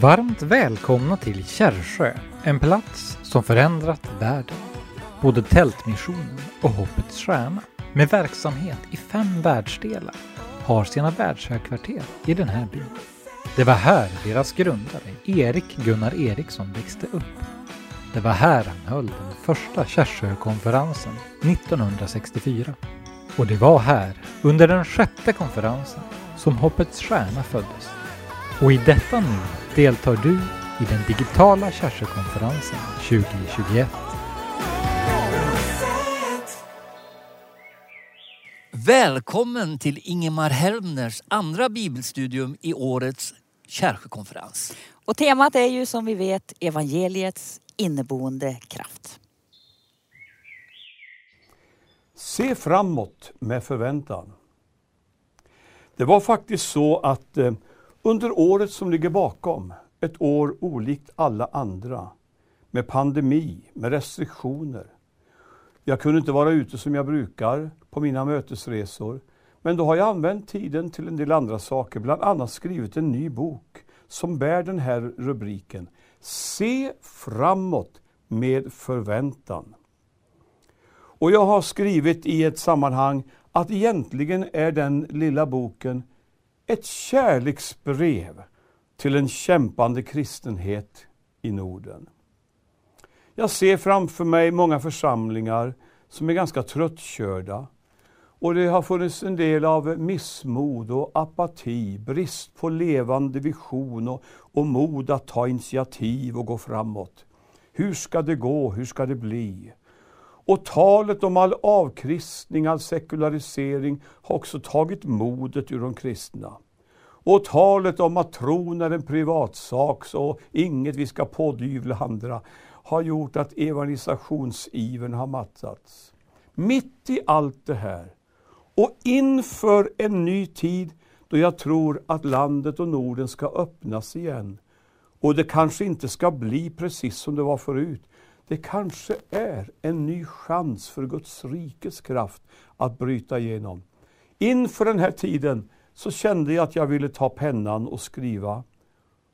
Varmt välkomna till Kärrsjö, en plats som förändrat världen. Både Tältmissionen och Hoppets Stjärna, med verksamhet i fem världsdelar, har sina världshögkvarter i den här byn. Det var här deras grundare, Erik Gunnar Eriksson, växte upp. Det var här han höll den första Kärrsjökonferensen 1964. Och det var här, under den sjätte konferensen, som Hoppets Stjärna föddes. Och i detta nu deltar du i den digitala Kärrsjökonferensen 2021. Välkommen till Ingemar Helmners andra bibelstudium i årets Kärrsjökonferens. Och temat är ju som vi vet evangeliets inneboende kraft. Se framåt med förväntan. Det var faktiskt så att eh, under året som ligger bakom, ett år olikt alla andra, med pandemi, med restriktioner. Jag kunde inte vara ute som jag brukar på mina mötesresor, men då har jag använt tiden till en del andra saker, bland annat skrivit en ny bok som bär den här rubriken Se framåt med förväntan. Och jag har skrivit i ett sammanhang att egentligen är den lilla boken ett kärleksbrev till en kämpande kristenhet i Norden. Jag ser framför mig många församlingar som är ganska tröttkörda. Och det har funnits en del av missmod och apati, brist på levande vision och, och mod att ta initiativ och gå framåt. Hur ska det gå? Hur ska det bli? Och talet om all avkristning, all sekularisering har också tagit modet ur de kristna. Och talet om att tron är en privatsak, så inget vi ska pådyvla andra, har gjort att evangelisationsivern har mattats. Mitt i allt det här, och inför en ny tid då jag tror att landet och Norden ska öppnas igen, och det kanske inte ska bli precis som det var förut, det kanske är en ny chans för Guds rikes kraft att bryta igenom. Inför den här tiden så kände jag att jag ville ta pennan och skriva.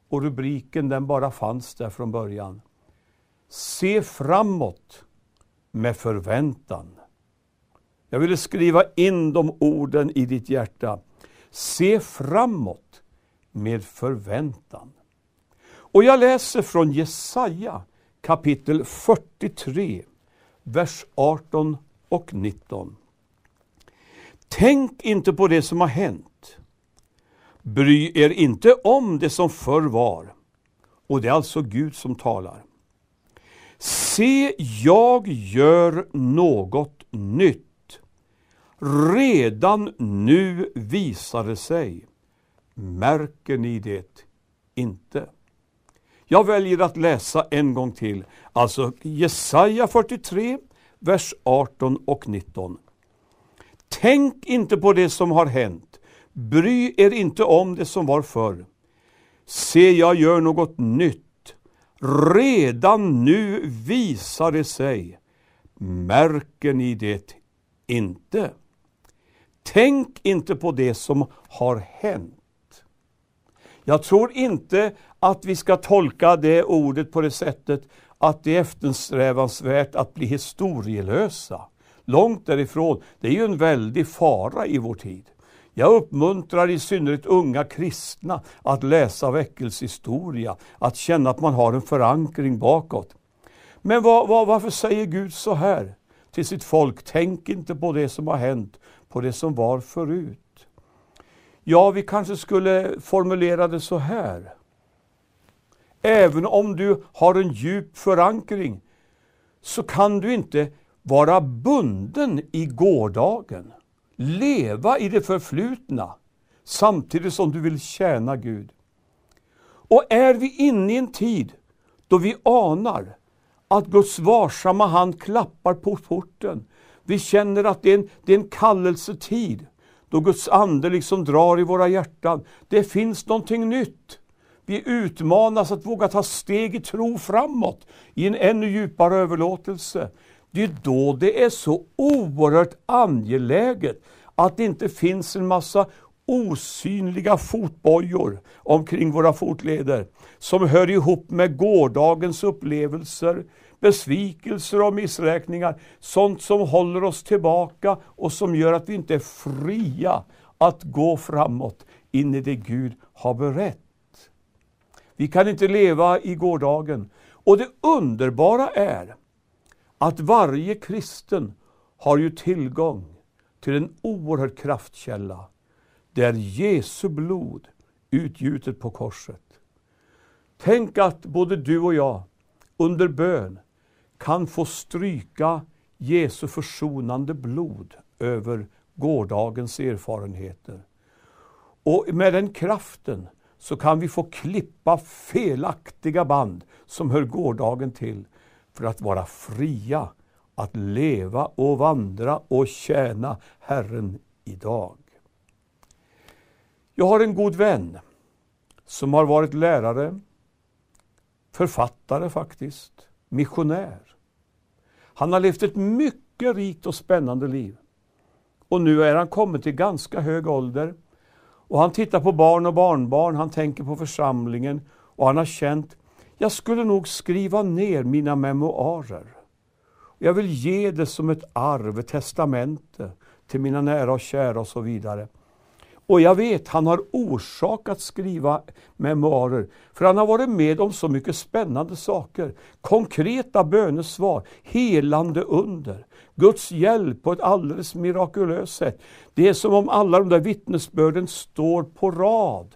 Och rubriken den bara fanns där från början. Se framåt med förväntan. Jag ville skriva in de orden i ditt hjärta. Se framåt med förväntan. Och jag läser från Jesaja kapitel 43, vers 18 och 19. Tänk inte på det som har hänt. Bry er inte om det som förr var. Och det är alltså Gud som talar. Se, jag gör något nytt. Redan nu visar det sig. Märker ni det inte? Jag väljer att läsa en gång till, alltså Jesaja 43, vers 18 och 19. Tänk inte på det som har hänt, bry er inte om det som var förr. Se, jag gör något nytt. Redan nu visar det sig. Märker ni det inte? Tänk inte på det som har hänt. Jag tror inte att vi ska tolka det ordet på det sättet att det är eftersträvansvärt att bli historielösa. Långt därifrån. Det är ju en väldig fara i vår tid. Jag uppmuntrar i synnerhet unga kristna att läsa väckelsehistoria, att känna att man har en förankring bakåt. Men var, var, varför säger Gud så här till sitt folk? Tänk inte på det som har hänt, på det som var förut. Ja, vi kanske skulle formulera det så här. Även om du har en djup förankring så kan du inte vara bunden i gårdagen. Leva i det förflutna samtidigt som du vill tjäna Gud. Och är vi inne i en tid då vi anar att Guds varsamma hand klappar på porten. Vi känner att det är en, det är en kallelsetid då Guds ande liksom drar i våra hjärtan. Det finns någonting nytt. Vi utmanas att våga ta steg i tro framåt, i en ännu djupare överlåtelse. Det är då det är så oerhört angeläget att det inte finns en massa osynliga fotbojor omkring våra fotleder som hör ihop med gårdagens upplevelser, besvikelser och missräkningar. Sånt som håller oss tillbaka och som gör att vi inte är fria att gå framåt in i det Gud har berett. Vi kan inte leva i gårdagen. Och det underbara är att varje kristen har ju tillgång till en oerhörd kraftkälla. Det är Jesu blod utgjutet på korset. Tänk att både du och jag under bön kan få stryka Jesu försonande blod över gårdagens erfarenheter. Och med den kraften så kan vi få klippa felaktiga band som hör gårdagen till för att vara fria att leva och vandra och tjäna Herren idag. Jag har en god vän som har varit lärare, författare faktiskt, missionär. Han har levt ett mycket rikt och spännande liv. Och nu är han kommit till ganska hög ålder. Och han tittar på barn och barnbarn, han tänker på församlingen och han har känt, jag skulle nog skriva ner mina memoarer. Jag vill ge det som ett arv, ett testamente till mina nära och kära och så vidare. Och jag vet, han har orsak att skriva memoarer, för han har varit med om så mycket spännande saker. Konkreta bönesvar, helande under, Guds hjälp på ett alldeles mirakulöst sätt. Det är som om alla de där vittnesbörden står på rad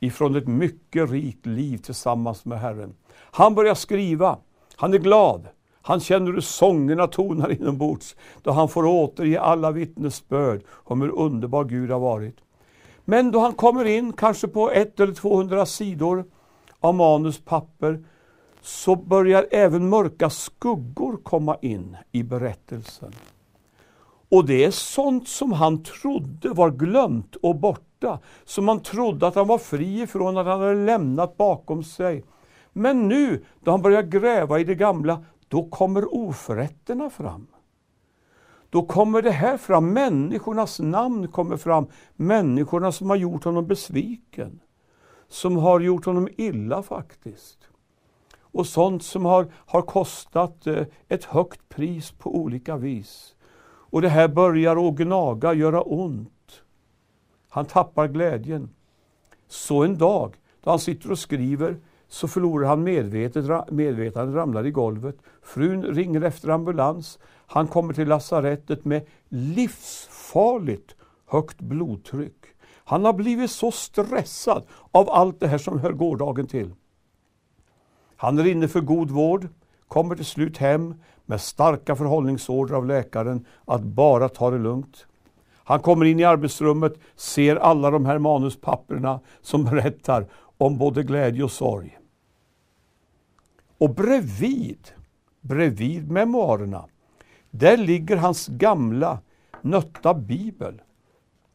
ifrån ett mycket rikt liv tillsammans med Herren. Han börjar skriva, han är glad, han känner hur sångerna tonar inombords då han får återge alla vittnesbörd om hur underbar Gud har varit. Men då han kommer in, kanske på ett eller 200 sidor av manuspapper, så börjar även mörka skuggor komma in i berättelsen. Och det är sånt som han trodde var glömt och borta, som han trodde att han var fri ifrån, att han hade lämnat bakom sig. Men nu, då han börjar gräva i det gamla, då kommer oförrätterna fram. Då kommer det här fram, människornas namn kommer fram, människorna som har gjort honom besviken, som har gjort honom illa faktiskt. Och sånt som har, har kostat eh, ett högt pris på olika vis. Och det här börjar att gnaga, göra ont. Han tappar glädjen. Så en dag, då han sitter och skriver, så förlorar han medvetet, medvetandet, ramlar i golvet. Frun ringer efter ambulans. Han kommer till lasarettet med livsfarligt högt blodtryck. Han har blivit så stressad av allt det här som hör gårdagen till. Han är inne för god vård, kommer till slut hem med starka förhållningsorder av läkaren att bara ta det lugnt. Han kommer in i arbetsrummet, ser alla de här manuspapperna som berättar om både glädje och sorg. Och bredvid, bredvid memoarerna, där ligger hans gamla nötta bibel.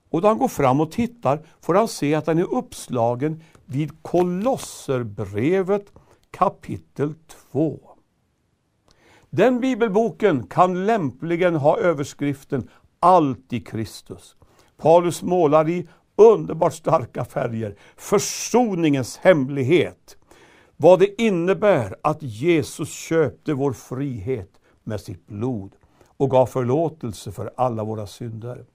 Och då han går fram och tittar får han se att den är uppslagen vid Kolosserbrevet kapitel 2. Den bibelboken kan lämpligen ha överskriften Allt i Kristus. Paulus målar i underbart starka färger försoningens hemlighet. Vad det innebär att Jesus köpte vår frihet med sitt blod och gav förlåtelse för alla våra synder.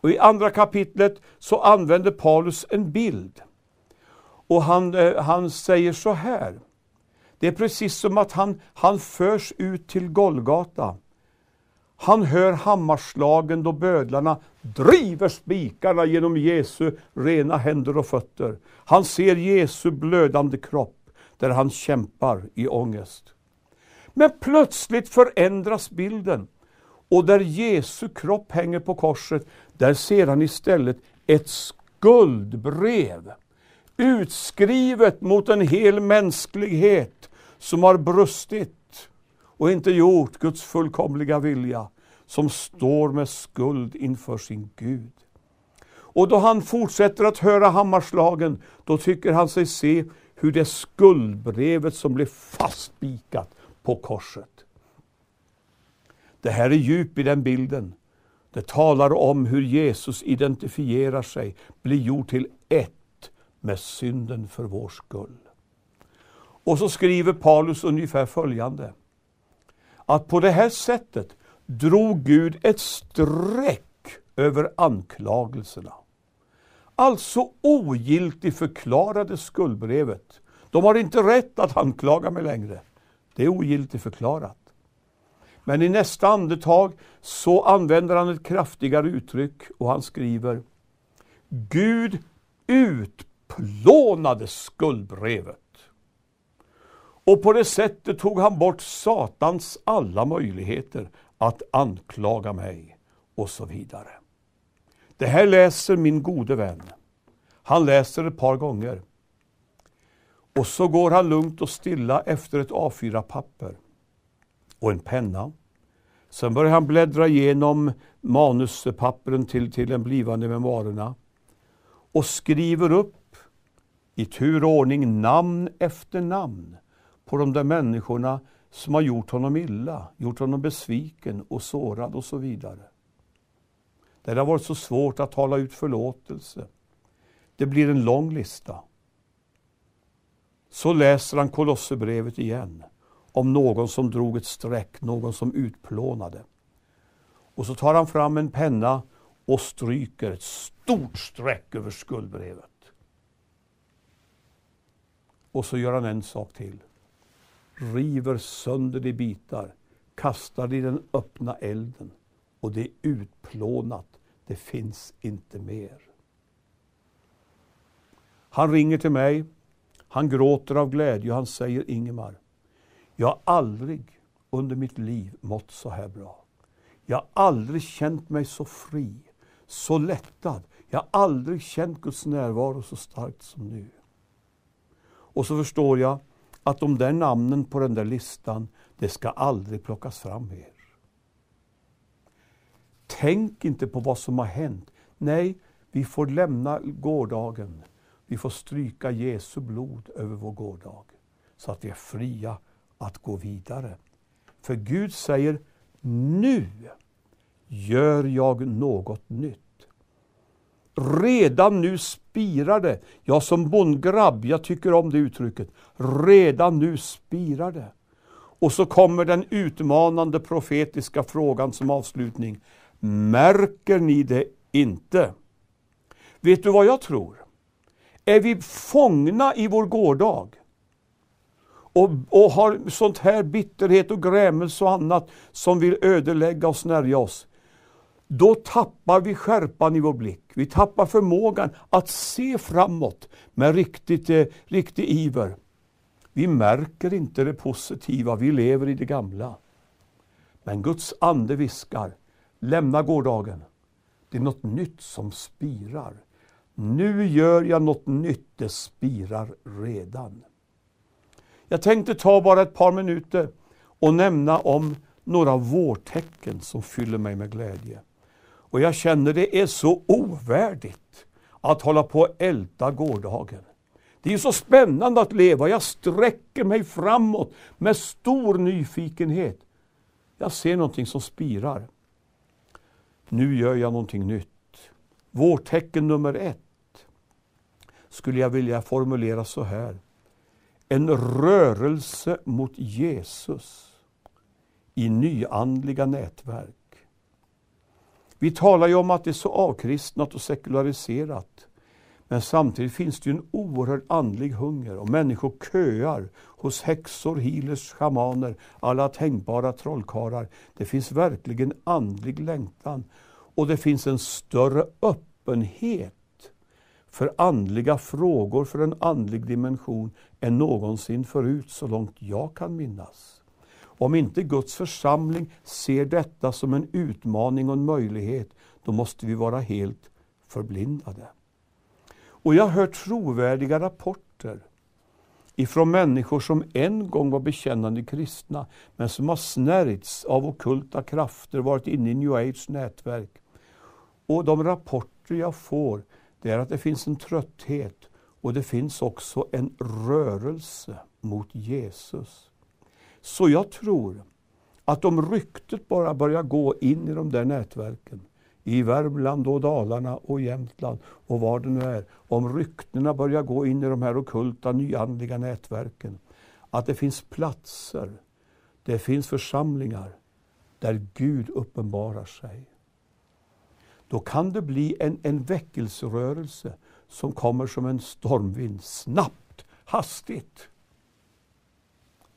Och I andra kapitlet så använder Paulus en bild. Och han, eh, han säger så här. Det är precis som att han, han förs ut till Golgata. Han hör hammarslagen då bödlarna driver spikarna genom Jesu rena händer och fötter. Han ser Jesu blödande kropp där han kämpar i ångest. Men plötsligt förändras bilden och där Jesu kropp hänger på korset, där ser han istället ett skuldbrev utskrivet mot en hel mänsklighet som har brustit och inte gjort Guds fullkomliga vilja, som står med skuld inför sin Gud. Och då han fortsätter att höra hammarslagen, då tycker han sig se hur det skuldbrevet som blev fastspikat på korset. Det här är djup i den bilden Det talar om hur Jesus identifierar sig, blir gjord till ett med synden för vår skull. Och så skriver Paulus ungefär följande. Att på det här sättet drog Gud ett streck över anklagelserna. Alltså ogiltigt förklarade skuldbrevet. De har inte rätt att anklaga mig längre. Det är ogiltigt förklarat. Men i nästa andetag så använder han ett kraftigare uttryck och han skriver Gud utplånade skuldbrevet. Och på det sättet tog han bort Satans alla möjligheter att anklaga mig och så vidare. Det här läser min gode vän. Han läser ett par gånger. Och så går han lugnt och stilla efter ett A4-papper och en penna. Sen börjar han bläddra igenom manuspappren till, till den blivande memoarerna och skriver upp i tur och ordning namn efter namn på de där människorna som har gjort honom illa, gjort honom besviken och sårad och så vidare. Där det har varit så svårt att tala ut förlåtelse. Det blir en lång lista. Så läser han Kolosserbrevet igen om någon som drog ett streck, någon som utplånade. Och så tar han fram en penna och stryker ett stort streck över skuldbrevet. Och så gör han en sak till. River sönder det i bitar, kastar det i den öppna elden och det är utplånat. Det finns inte mer. Han ringer till mig. Han gråter av glädje och han säger Ingemar, jag har aldrig under mitt liv mått så här bra. Jag har aldrig känt mig så fri, så lättad. Jag har aldrig känt Guds närvaro så starkt som nu. Och så förstår jag att de där namnen på den där listan, det ska aldrig plockas fram mer. Tänk inte på vad som har hänt. Nej, vi får lämna gårdagen. Vi får stryka Jesu blod över vår gårdag så att vi är fria att gå vidare. För Gud säger, nu gör jag något nytt. Redan nu spirar det. Jag som bondgrabb, jag tycker om det uttrycket. Redan nu spirar det. Och så kommer den utmanande profetiska frågan som avslutning. Märker ni det inte? Vet du vad jag tror? Är vi fångna i vår gårdag och, och har sånt här bitterhet och grämelse och annat som vill ödelägga och snärja oss, då tappar vi skärpan i vår blick. Vi tappar förmågan att se framåt med riktigt, eh, riktig iver. Vi märker inte det positiva, vi lever i det gamla. Men Guds ande viskar, lämna gårdagen. Det är något nytt som spirar. Nu gör jag något nytt, det spirar redan. Jag tänkte ta bara ett par minuter och nämna om några vårtecken som fyller mig med glädje. Och jag känner det är så ovärdigt att hålla på och älta gårdagen. Det är så spännande att leva. Jag sträcker mig framåt med stor nyfikenhet. Jag ser någonting som spirar. Nu gör jag någonting nytt. Vårtecken nummer ett skulle jag vilja formulera så här. En rörelse mot Jesus i nyandliga nätverk. Vi talar ju om att det är så avkristnat och sekulariserat. Men samtidigt finns det ju en oerhörd andlig hunger och människor köar hos häxor, healers, schamaner, alla tänkbara trollkarlar. Det finns verkligen andlig längtan och det finns en större öppenhet för andliga frågor, för en andlig dimension än någonsin förut, så långt jag kan minnas. Om inte Guds församling ser detta som en utmaning och en möjlighet, då måste vi vara helt förblindade. Och jag har hört trovärdiga rapporter ifrån människor som en gång var bekännande kristna, men som har snärjts av okulta krafter, varit inne i New Age nätverk. Och de rapporter jag får, det är att det finns en trötthet och det finns också en rörelse mot Jesus. Så jag tror att om ryktet bara börjar gå in i de där nätverken, i Värmland och Dalarna och Jämtland och var det nu är, om ryktena börjar gå in i de här okulta nyandliga nätverken, att det finns platser, det finns församlingar där Gud uppenbarar sig. Då kan det bli en, en väckelserörelse som kommer som en stormvind, snabbt, hastigt.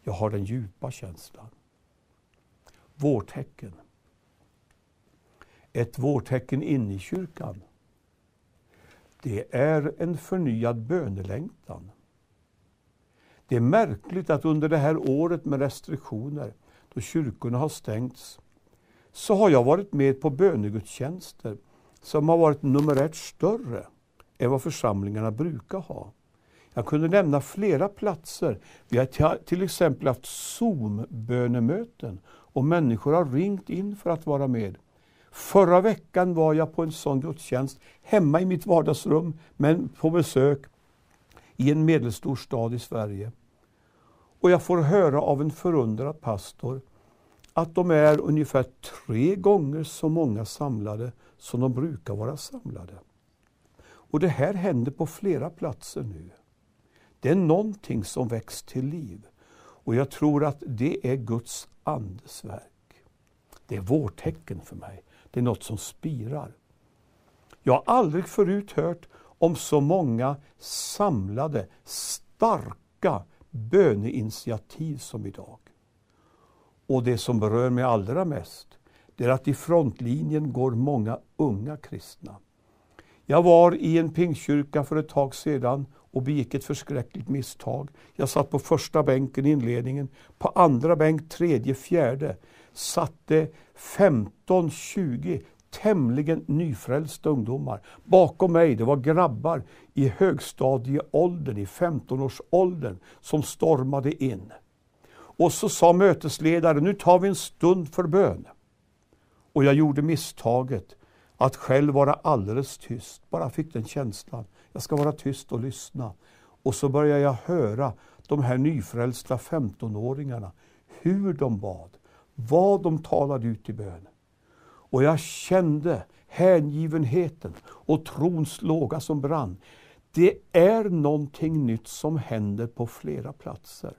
Jag har den djupa känslan. Vårtecken. Ett vårtecken inne i kyrkan. Det är en förnyad bönelängtan. Det är märkligt att under det här året med restriktioner, då kyrkorna har stängts, så har jag varit med på bönegudstjänster som har varit numerärt större än vad församlingarna brukar ha. Jag kunde nämna flera platser. Vi har till exempel haft Zoom-bönemöten och människor har ringt in för att vara med. Förra veckan var jag på en sån gudstjänst hemma i mitt vardagsrum, men på besök i en medelstor stad i Sverige. Och jag får höra av en förundrad pastor att de är ungefär tre gånger så många samlade som de brukar vara samlade. Och det här händer på flera platser nu. Det är någonting som väcks till liv. Och jag tror att det är Guds andes verk. Det är vårtecken för mig. Det är något som spirar. Jag har aldrig förut hört om så många samlade, starka böneinitiativ som idag. Och det som berör mig allra mest, det är att i frontlinjen går många unga kristna. Jag var i en pingkyrka för ett tag sedan och begick ett förskräckligt misstag. Jag satt på första bänken i inledningen. På andra bänk, tredje, fjärde satt det 15-20 tämligen nyfrälsta ungdomar. Bakom mig det var grabbar i högstadieåldern, i 15-årsåldern, som stormade in. Och så sa mötesledaren, nu tar vi en stund för bön. Och jag gjorde misstaget att själv vara alldeles tyst, bara fick den känslan. Jag ska vara tyst och lyssna. Och så börjar jag höra de här nyfrälsta 15-åringarna, hur de bad, vad de talade ut i bön. Och jag kände hängivenheten och trons låga som brann. Det är någonting nytt som händer på flera platser.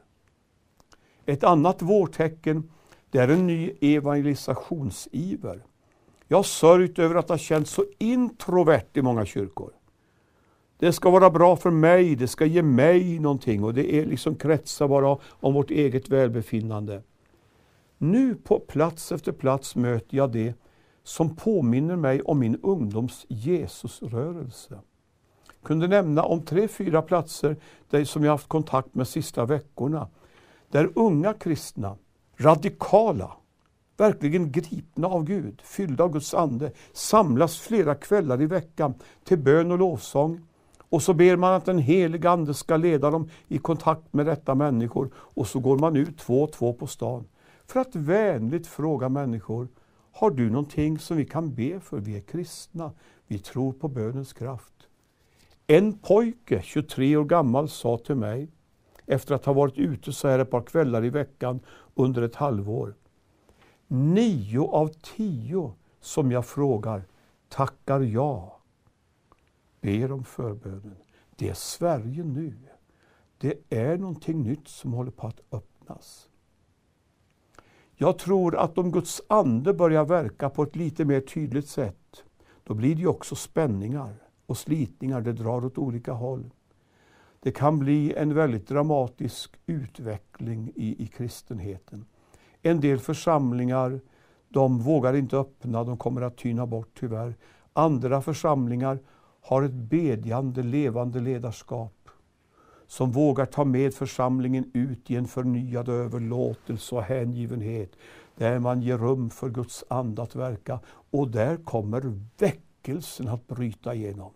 Ett annat vårtecken det är en ny evangelisationsiver. Jag har sörjt över att ha känts så introvert i många kyrkor. Det ska vara bra för mig, det ska ge mig någonting och det är liksom kretsar bara om vårt eget välbefinnande. Nu på plats efter plats möter jag det som påminner mig om min ungdoms Jesusrörelse. Jag kunde nämna om tre, fyra platser där som jag haft kontakt med sista veckorna. Där unga kristna, radikala, verkligen gripna av Gud, fyllda av Guds ande, samlas flera kvällar i veckan till bön och lovsång. Och så ber man att den heliga Ande ska leda dem i kontakt med rätta människor och så går man ut två och två på stan för att vänligt fråga människor har du någonting som vi kan be för? Vi är kristna. Vi tror på bönens kraft. En pojke, 23 år gammal, sa till mig efter att ha varit ute så här ett par kvällar i veckan under ett halvår. Nio av tio som jag frågar tackar ja. Ber om förbönen. Det är Sverige nu. Det är någonting nytt som håller på att öppnas. Jag tror att om Guds ande börjar verka på ett lite mer tydligt sätt, då blir det också spänningar och slitningar, det drar åt olika håll. Det kan bli en väldigt dramatisk utveckling i, i kristenheten. En del församlingar de vågar inte öppna, de kommer att tyna bort tyvärr. Andra församlingar har ett bedjande, levande ledarskap som vågar ta med församlingen ut i en förnyad överlåtelse och hängivenhet, där man ger rum för Guds ande att verka. Och där kommer väckelsen att bryta igenom.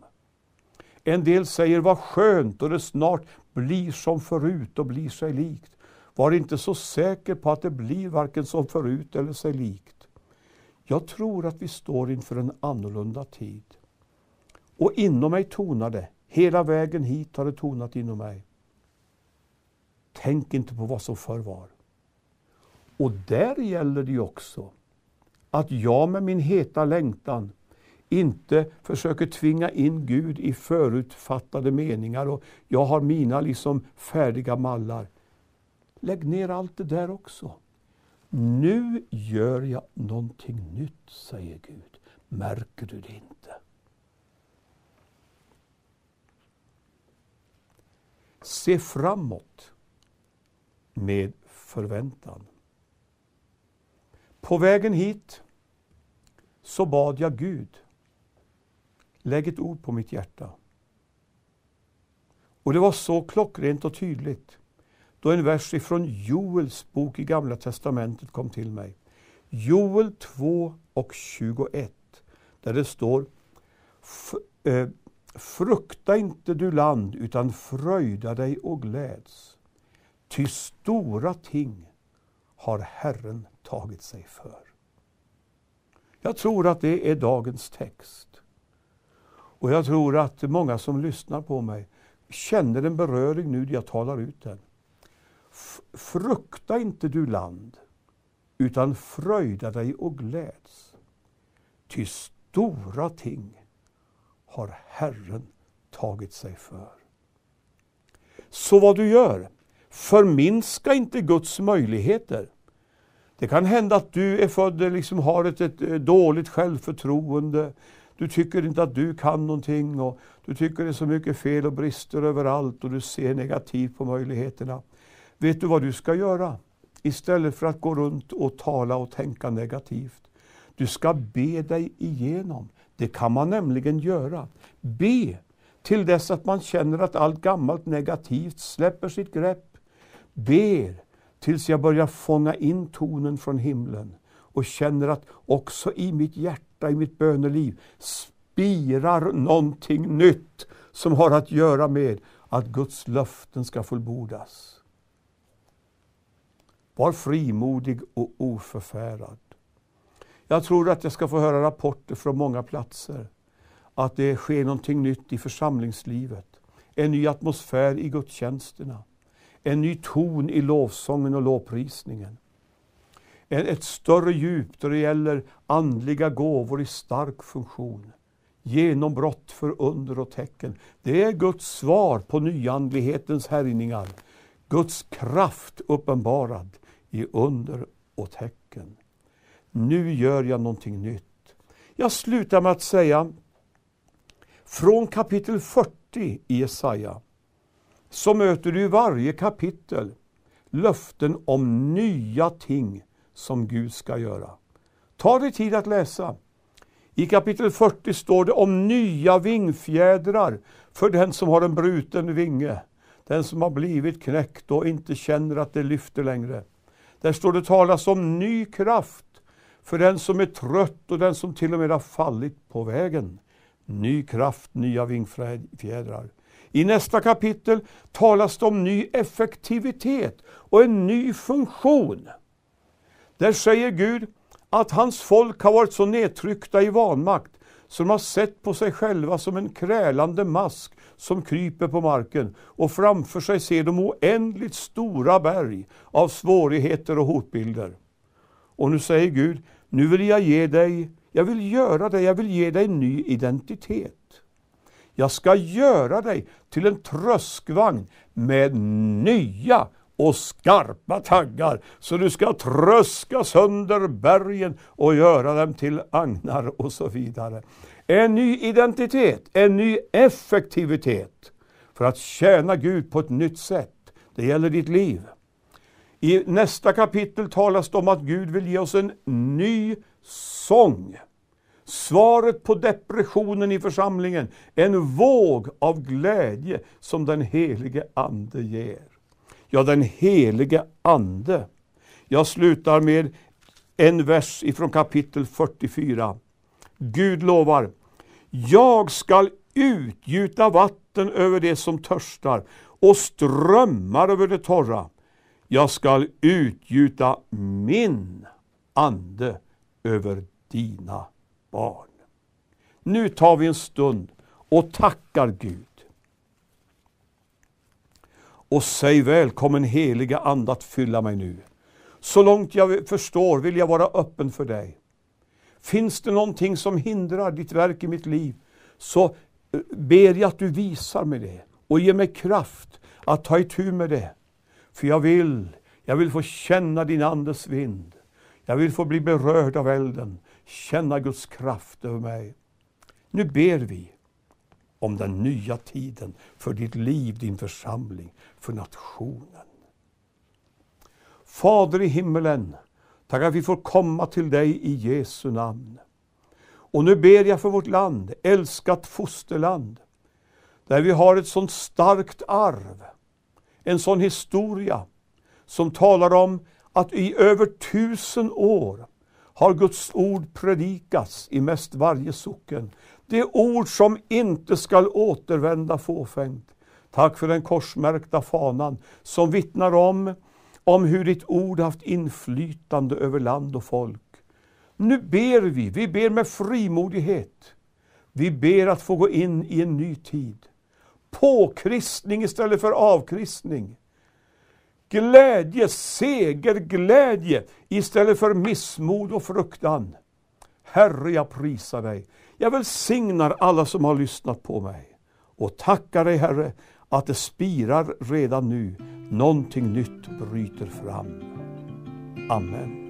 En del säger, vad skönt och det snart blir som förut och blir sig likt. Var inte så säker på att det blir varken som förut eller sig likt. Jag tror att vi står inför en annorlunda tid. Och inom mig tonar det, hela vägen hit har det tonat inom mig. Tänk inte på vad som förr var. Och där gäller det ju också att jag med min heta längtan inte försöker tvinga in Gud i förutfattade meningar och jag har mina liksom färdiga mallar. Lägg ner allt det där också. Nu gör jag någonting nytt, säger Gud. Märker du det inte? Se framåt med förväntan. På vägen hit så bad jag Gud, lägg ett ord på mitt hjärta. Och det var så klockrent och tydligt då en vers ifrån Joels bok i Gamla Testamentet kom till mig. Joel 2 och 21, där det står Frukta inte du land, utan fröjda dig och gläds. Ty stora ting har Herren tagit sig för. Jag tror att det är dagens text. Och jag tror att många som lyssnar på mig känner en beröring nu när jag talar ut den. Frukta inte du land, utan fröjda dig och gläds. Ty stora ting har Herren tagit sig för. Så vad du gör, förminska inte Guds möjligheter. Det kan hända att du är född och liksom har ett, ett dåligt självförtroende. Du tycker inte att du kan någonting och du tycker det är så mycket fel och brister överallt och du ser negativt på möjligheterna. Vet du vad du ska göra? Istället för att gå runt och tala och tänka negativt. Du ska be dig igenom. Det kan man nämligen göra. Be till dess att man känner att allt gammalt negativt släpper sitt grepp. Ber tills jag börjar fånga in tonen från himlen och känner att också i mitt hjärta, i mitt böneliv spirar någonting nytt som har att göra med att Guds löften ska fullbordas. Var frimodig och oförfärad. Jag tror att jag ska få höra rapporter från många platser att det sker någonting nytt i församlingslivet. En ny atmosfär i gudstjänsterna. En ny ton i lovsången och lovprisningen. Ett större djup då det gäller andliga gåvor i stark funktion. Genombrott för under och tecken. Det är Guds svar på nyandlighetens härjningar. Guds kraft uppenbarad i under och tecken. Nu gör jag någonting nytt. Jag slutar med att säga från kapitel 40 i Jesaja så möter du i varje kapitel löften om nya ting som Gud ska göra. Ta dig tid att läsa. I kapitel 40 står det om nya vingfjädrar för den som har en bruten vinge. Den som har blivit knäckt och inte känner att det lyfter längre. Där står det talas om ny kraft för den som är trött och den som till och med har fallit på vägen. Ny kraft, nya vingfjädrar. I nästa kapitel talas det om ny effektivitet och en ny funktion. Där säger Gud att hans folk har varit så nedtryckta i vanmakt så de har sett på sig själva som en krälande mask som kryper på marken och framför sig ser de oändligt stora berg av svårigheter och hotbilder. Och nu säger Gud, nu vill jag ge dig, jag vill göra dig, jag vill ge dig en ny identitet. Jag ska göra dig till en tröskvagn med nya och skarpa taggar, så du ska tröska sönder bergen och göra dem till agnar och så vidare. En ny identitet, en ny effektivitet för att tjäna Gud på ett nytt sätt. Det gäller ditt liv. I nästa kapitel talas det om att Gud vill ge oss en ny sång. Svaret på depressionen i församlingen, en våg av glädje som den helige Ande ger. Ja, den helige Ande. Jag slutar med en vers ifrån kapitel 44. Gud lovar, jag skall utgjuta vatten över det som törstar och strömmar över det torra. Jag skall utgjuta min ande över dina barn. Nu tar vi en stund och tackar Gud. Och säg välkommen heliga Ande att fylla mig nu. Så långt jag förstår vill jag vara öppen för dig. Finns det någonting som hindrar ditt verk i mitt liv, så eh, ber jag att du visar mig det och ger mig kraft att ta itu med det. För jag vill, jag vill få känna din Andes vind. Jag vill få bli berörd av elden, känna Guds kraft över mig. Nu ber vi om den nya tiden för ditt liv, din församling, för nationen. Fader i himmelen, tack att vi får komma till dig i Jesu namn. Och nu ber jag för vårt land, älskat fosterland, där vi har ett sådant starkt arv, en sån historia som talar om att i över tusen år har Guds ord predikats i mest varje socken. Det ord som inte skall återvända fåfängt. Tack för den korsmärkta fanan som vittnar om, om hur ditt ord haft inflytande över land och folk. Nu ber vi, vi ber med frimodighet. Vi ber att få gå in i en ny tid. Påkristning istället för avkristning. Glädje, segerglädje istället för missmod och fruktan. Herre, jag prisar dig. Jag välsignar alla som har lyssnat på mig och tackar dig, Herre, att det spirar redan nu. Någonting nytt bryter fram. Amen.